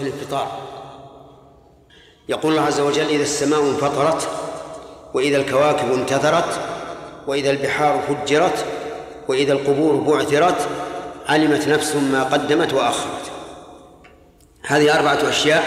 الانفطار يقول الله عز وجل إذا السماء انفطرت وإذا الكواكب انتثرت وإذا البحار فجرت وإذا القبور بعثرت علمت نفس ما قدمت وأخرت. هذه أربعة أشياء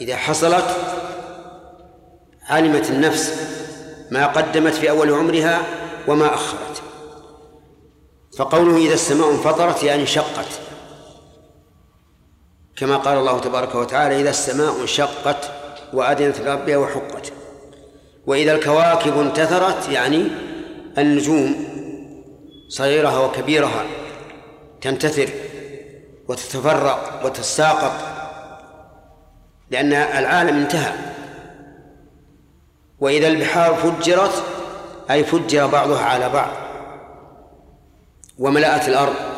إذا حصلت علمت النفس ما قدمت في أول عمرها وما أخرت. فقوله إذا السماء انفطرت يعني انشقت كما قال الله تبارك وتعالى إذا السماء انشقت وأذنت لربها وحقت. وإذا الكواكب انتثرت يعني النجوم صغيرها وكبيرها تنتثر وتتفرق وتتساقط لأن العالم انتهى. وإذا البحار فجرت أي فجر بعضها على بعض وملأت الأرض.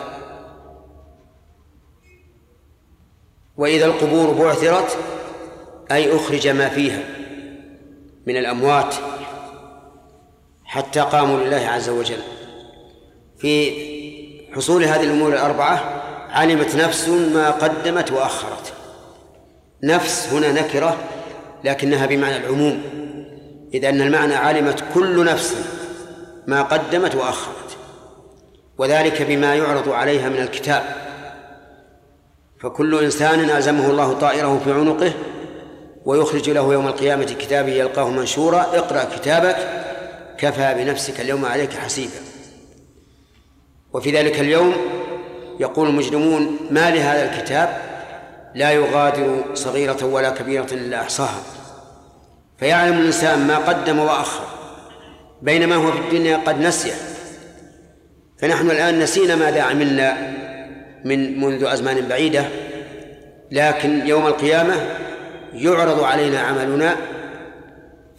وإذا القبور بعثرت أي أخرج ما فيها من الأموات حتى قاموا لله عز وجل. في حصول هذه الأمور الأربعة علمت نفس ما قدمت وأخرت. نفس هنا نكرة لكنها بمعنى العموم إذ أن المعنى علمت كل نفس ما قدمت وأخرت وذلك بما يعرض عليها من الكتاب. فكل إنسان ألزمه الله طائره في عنقه ويخرج له يوم القيامة كتابه يلقاه منشورا اقرأ كتابك كفى بنفسك اليوم عليك حسيبا. وفي ذلك اليوم يقول المجرمون ما لهذا الكتاب؟ لا يغادر صغيرة ولا كبيرة إلا أحصاها. فيعلم الإنسان ما قدم وأخر بينما هو في الدنيا قد نسيه. فنحن الآن نسينا ماذا عملنا من منذ أزمان بعيدة لكن يوم القيامة يعرض علينا عملنا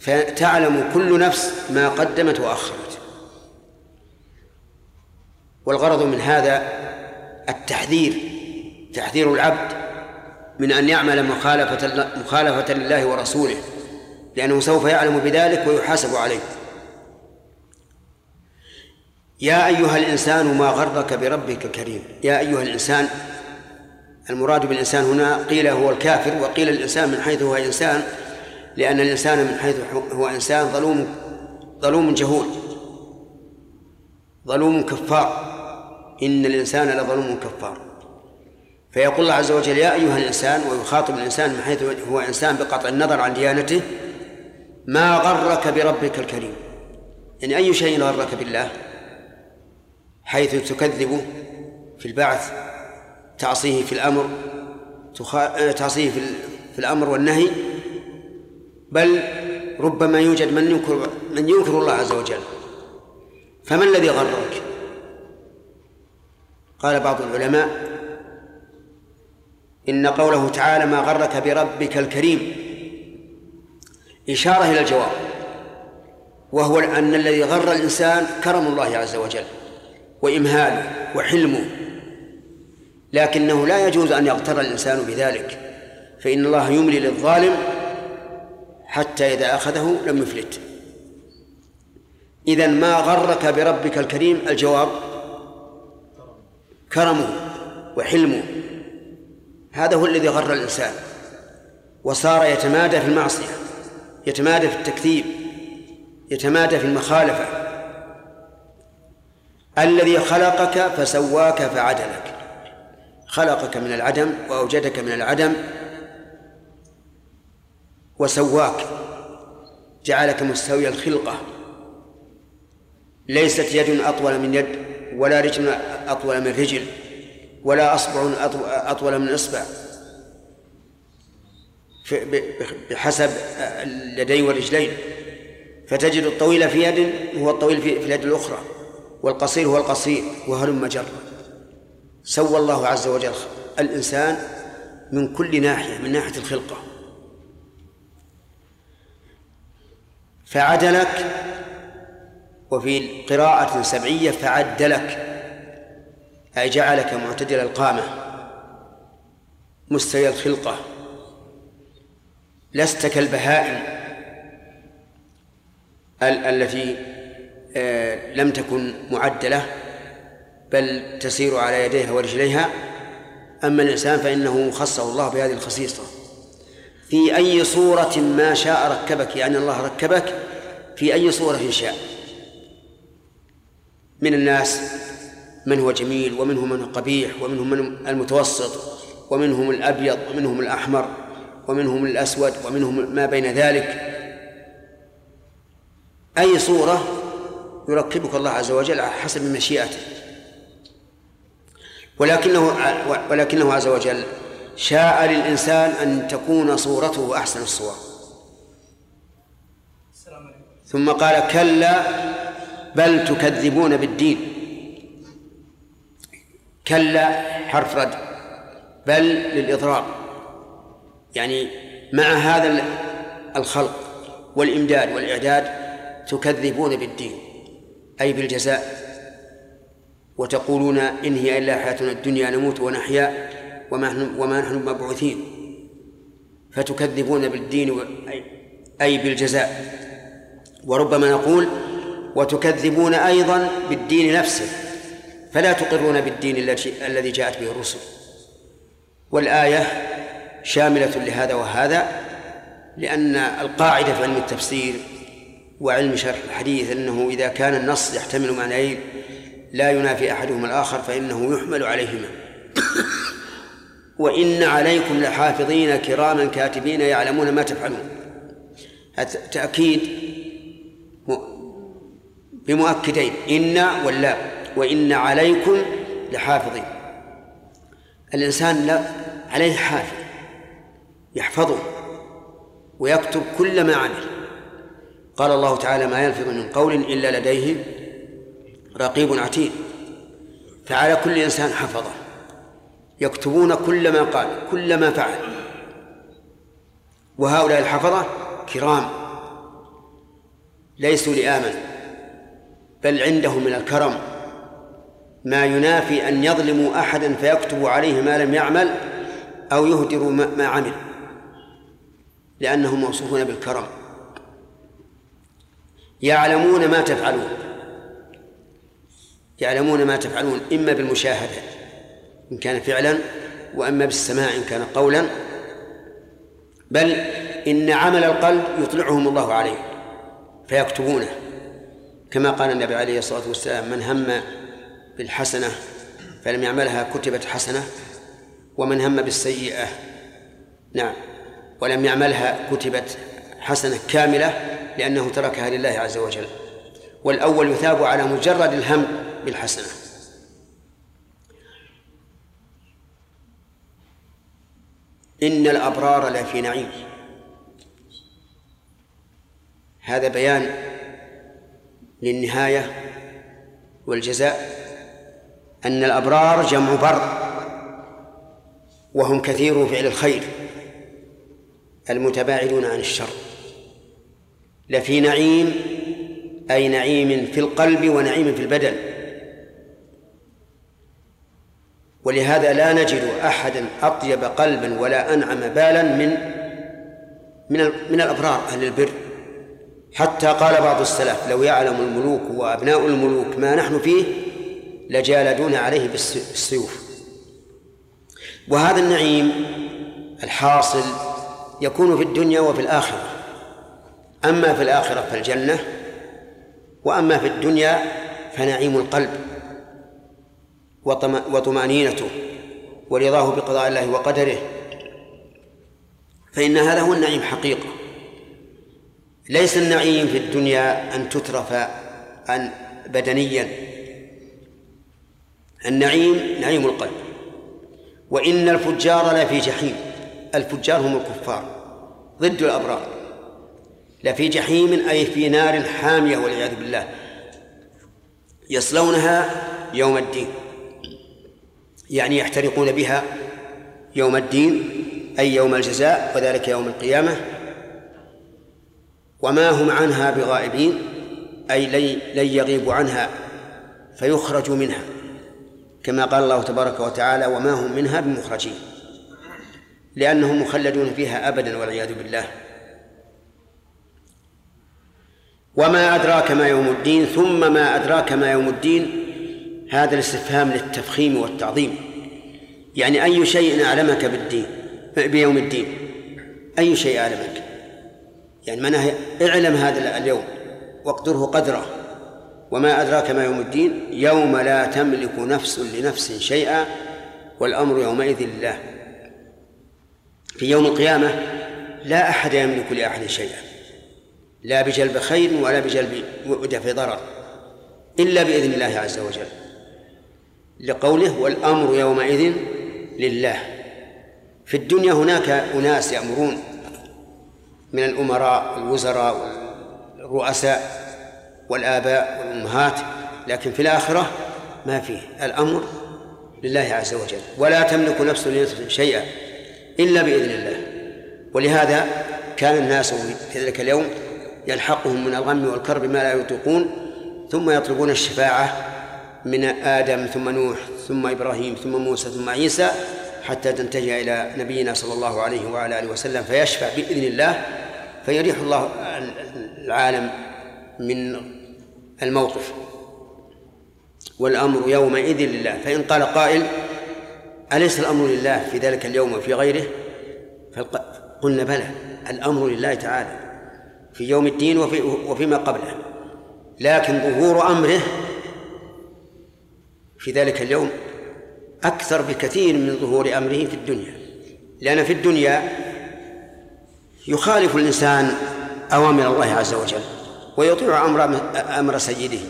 فتعلم كل نفس ما قدمت وأخرت. والغرض من هذا التحذير تحذير العبد من أن يعمل مخالفة مخالفة لله ورسوله لأنه سوف يعلم بذلك ويحاسب عليه. يا أيها الإنسان ما غرك بربك الكريم يا أيها الإنسان المراد بالإنسان هنا قيل هو الكافر وقيل الإنسان من حيث هو إنسان لأن الإنسان من حيث هو إنسان ظلوم ظلوم جهول ظلوم كفار. إن الإنسان لظلوم كفار. فيقول الله عز وجل يا أيها الإنسان ويخاطب الإنسان من حيث هو إنسان بقطع النظر عن ديانته ما غرك بربك الكريم. يعني أي شيء غرك بالله حيث تكذبه في البعث تعصيه في الأمر تعصيه في الأمر والنهي. بل ربما يوجد من ينكر من ينكر الله عز وجل. فما الذي غرك؟ قال بعض العلماء إن قوله تعالى ما غرك بربك الكريم إشارة إلى الجواب وهو أن الذي غر الإنسان كرم الله عز وجل. وإمهاله وحلمه. لكنه لا يجوز أن يغتر الإنسان بذلك. فإن الله يملي للظالم حتى إذا أخذه لم يفلت. إذا ما غرك بربك الكريم؟ الجواب كرمه وحلمه. هذا هو الذي غر الإنسان. وصار يتمادى في المعصية يتمادى في التكذيب يتمادى في المخالفة. الذي خلقك فسواك فعدلك. خلقك من العدم وأوجدك من العدم وسواك. جعلك مستوي الخلقة. ليست يد أطول من يد ولا رجل أطول من رجل ولا أصبع أطول من إصبع. بحسب اليدين والرجلين فتجد الطويل في يد هو الطويل في اليد الأخرى. والقصير هو القصير وهلم جرا سوى الله عز وجل الإنسان من كل ناحية من ناحية الخلقة. فعدلك وفي قراءة سبعية فعدلك أي جعلك معتدل القامة مستوي الخلقة. لست كالبهائم التي لم تكن معدلة بل تسير على يديها ورجليها. أما الإنسان فإنه خصه الله بهذه الخصيصة. في أي صورة ما شاء ركبك يعني الله ركبك في أي صورة شاء. من الناس من هو جميل ومنهم من قبيح ومنهم من المتوسط ومنهم الأبيض ومنهم الأحمر ومنهم الأسود ومنهم ما بين ذلك. أي صورة يركبك الله عز وجل على حسب مشيئته. ولكنه ولكنه عز وجل شاء للإنسان أن تكون صورته أحسن الصور. ثم قال كلا بل تكذبون بالدين. كلا حرف رد. بل للإضراب يعني مع هذا الخلق والإمداد والإعداد تكذبون بالدين. أي بالجزاء وتقولون إن هي إلا حياتنا الدنيا نموت ونحيا وما نحن وما نحن مبعوثين. فتكذبون بالدين أي بالجزاء. وربما نقول وتكذبون أيضا بالدين نفسه فلا تقرون بالدين الذي جاءت به الرسل. والآية شاملة لهذا وهذا لأن القاعدة في علم التفسير وعلم شرح الحديث أنه إذا كان النص يحتمل معنيين لا ينافي أحدهما الآخر فإنه يحمل عليهما. وإن عليكم لحافظين كراما كاتبين يعلمون ما تفعلون. تأكيد بمؤكدين. إن واللا وإن عليكم لحافظين. الإنسان لا عليه حافظ يحفظه ويكتب كل ما عمل قال الله تعالى ما يلفظ من قول إلا لديه رقيب عتيد. فعلى كل إنسان حفظة. يكتبون كل ما قال كل ما فعل. وهؤلاء الحفظة كرام. ليسوا لآمن. بل عندهم من الكرم. ما ينافي أن يظلموا أحدا فيكتبوا عليه ما لم يعمل أو يهدروا ما عمل. لأنهم موصوفون بالكرم. يعلمون ما تفعلون. يعلمون ما تفعلون إما بالمشاهدة إن كان فعلا وأما بالسماع إن كان قولا. بل إن عمل القلب يطلعهم الله عليه فيكتبونه. كما قال النبي عليه الصلاة والسلام من هم بالحسنة فلم يعملها كتبت حسنة ومن هم بالسيئة نعم. ولم يعملها كتبت حسنة كاملة لأنه تركها لله عز وجل. والأول يثاب على مجرد الهم بالحسنة. إن الأبرار لفي نعيم. هذا بيان للنهاية والجزاء أن الأبرار جمع بر وهم كثير فعل الخير المتباعدون عن الشر. لفي نعيم أي نعيم في القلب ونعيم في البدن. ولهذا لا نجد أحدا أطيب قلبا ولا أنعم بالا من من من الأبرار أهل البر. حتى قال بعض السلف لو يعلم الملوك وأبناء الملوك ما نحن فيه لجالدون عليه بالسيوف. وهذا النعيم الحاصل يكون في الدنيا وفي الآخرة. أما في الآخرة فالجنة وأما في الدنيا فنعيم القلب وطمأنينته ورضاه بقضاء الله وقدره. فإن هذا هو النعيم حقيقة. ليس النعيم في الدنيا أن تترف عن بدنيا. النعيم نعيم القلب. وإن الفجار لفي جحيم. الفجار هم الكفار. ضد الأبرار. لفي جحيم أي في نار حامية والعياذ بالله. يصلونها يوم الدين. يعني يحترقون بها يوم الدين أي يوم الجزاء وذلك يوم القيامة. وما هم عنها بغائبين أي لن يغيبوا عنها فيخرجوا منها. كما قال الله تبارك وتعالى وما هم منها بمخرجين. لأنهم مخلدون فيها أبدا والعياذ بالله. وما أدراك ما يوم الدين ثم ما أدراك ما يوم الدين. هذا الاستفهام للتفخيم والتعظيم. يعني أي شيء أعلمك بالدين بيوم الدين. أي شيء أعلمك. يعني معناها اعلم هذا اليوم واقدره قدره. وما أدراك ما يوم الدين يوم لا تملك نفس لنفس شيئا والأمر يومئذ لله. في يوم القيامة لا أحد يملك لأحد شيئا. لا بجلب خير ولا بجلب دفع ضرر إلا بإذن الله عز وجل. لقوله والأمر يومئذ لله. في الدنيا هناك أناس يأمرون من الأمراء والوزراء والرؤساء والآباء والأمهات لكن في الآخرة ما فيه. الأمر لله عز وجل. ولا تملك نفس لنفس شيئا إلا بإذن الله. ولهذا كان الناس في ذلك اليوم يلحقهم من الغم والكرب ما لا يطيقون ثم يطلبون الشفاعة من آدم ثم نوح ثم إبراهيم ثم موسى ثم عيسى حتى تنتهي إلى نبينا صلى الله عليه وعلى آله وسلم فيشفع بإذن الله فيريح الله العالم من الموقف. والأمر يومئذ لله فإن قال قائل أليس الأمر لله في ذلك اليوم وفي غيره؟ قلنا بلى الأمر لله تعالى. في يوم الدين وفي وفيما قبله. لكن ظهور أمره في ذلك اليوم أكثر بكثير من ظهور أمره في الدنيا. لأن في الدنيا يخالف الإنسان أوامر الله عز وجل ويطيع أمر أمر سيده.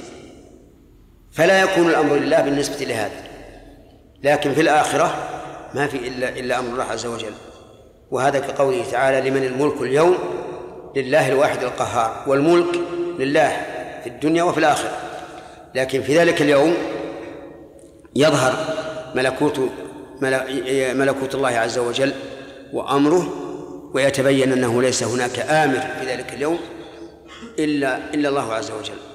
فلا يكون الأمر لله بالنسبة لهذا. لكن في الآخرة ما في إلا إلا أمر الله عز وجل. وهذا كقوله تعالى لمن الملك اليوم لله الواحد القهار والملك لله في الدنيا وفي الآخرة. لكن في ذلك اليوم يظهر ملكوت ملكوت الله عز وجل وأمره ويتبين أنه ليس هناك آمر في ذلك اليوم إلا إلا الله عز وجل.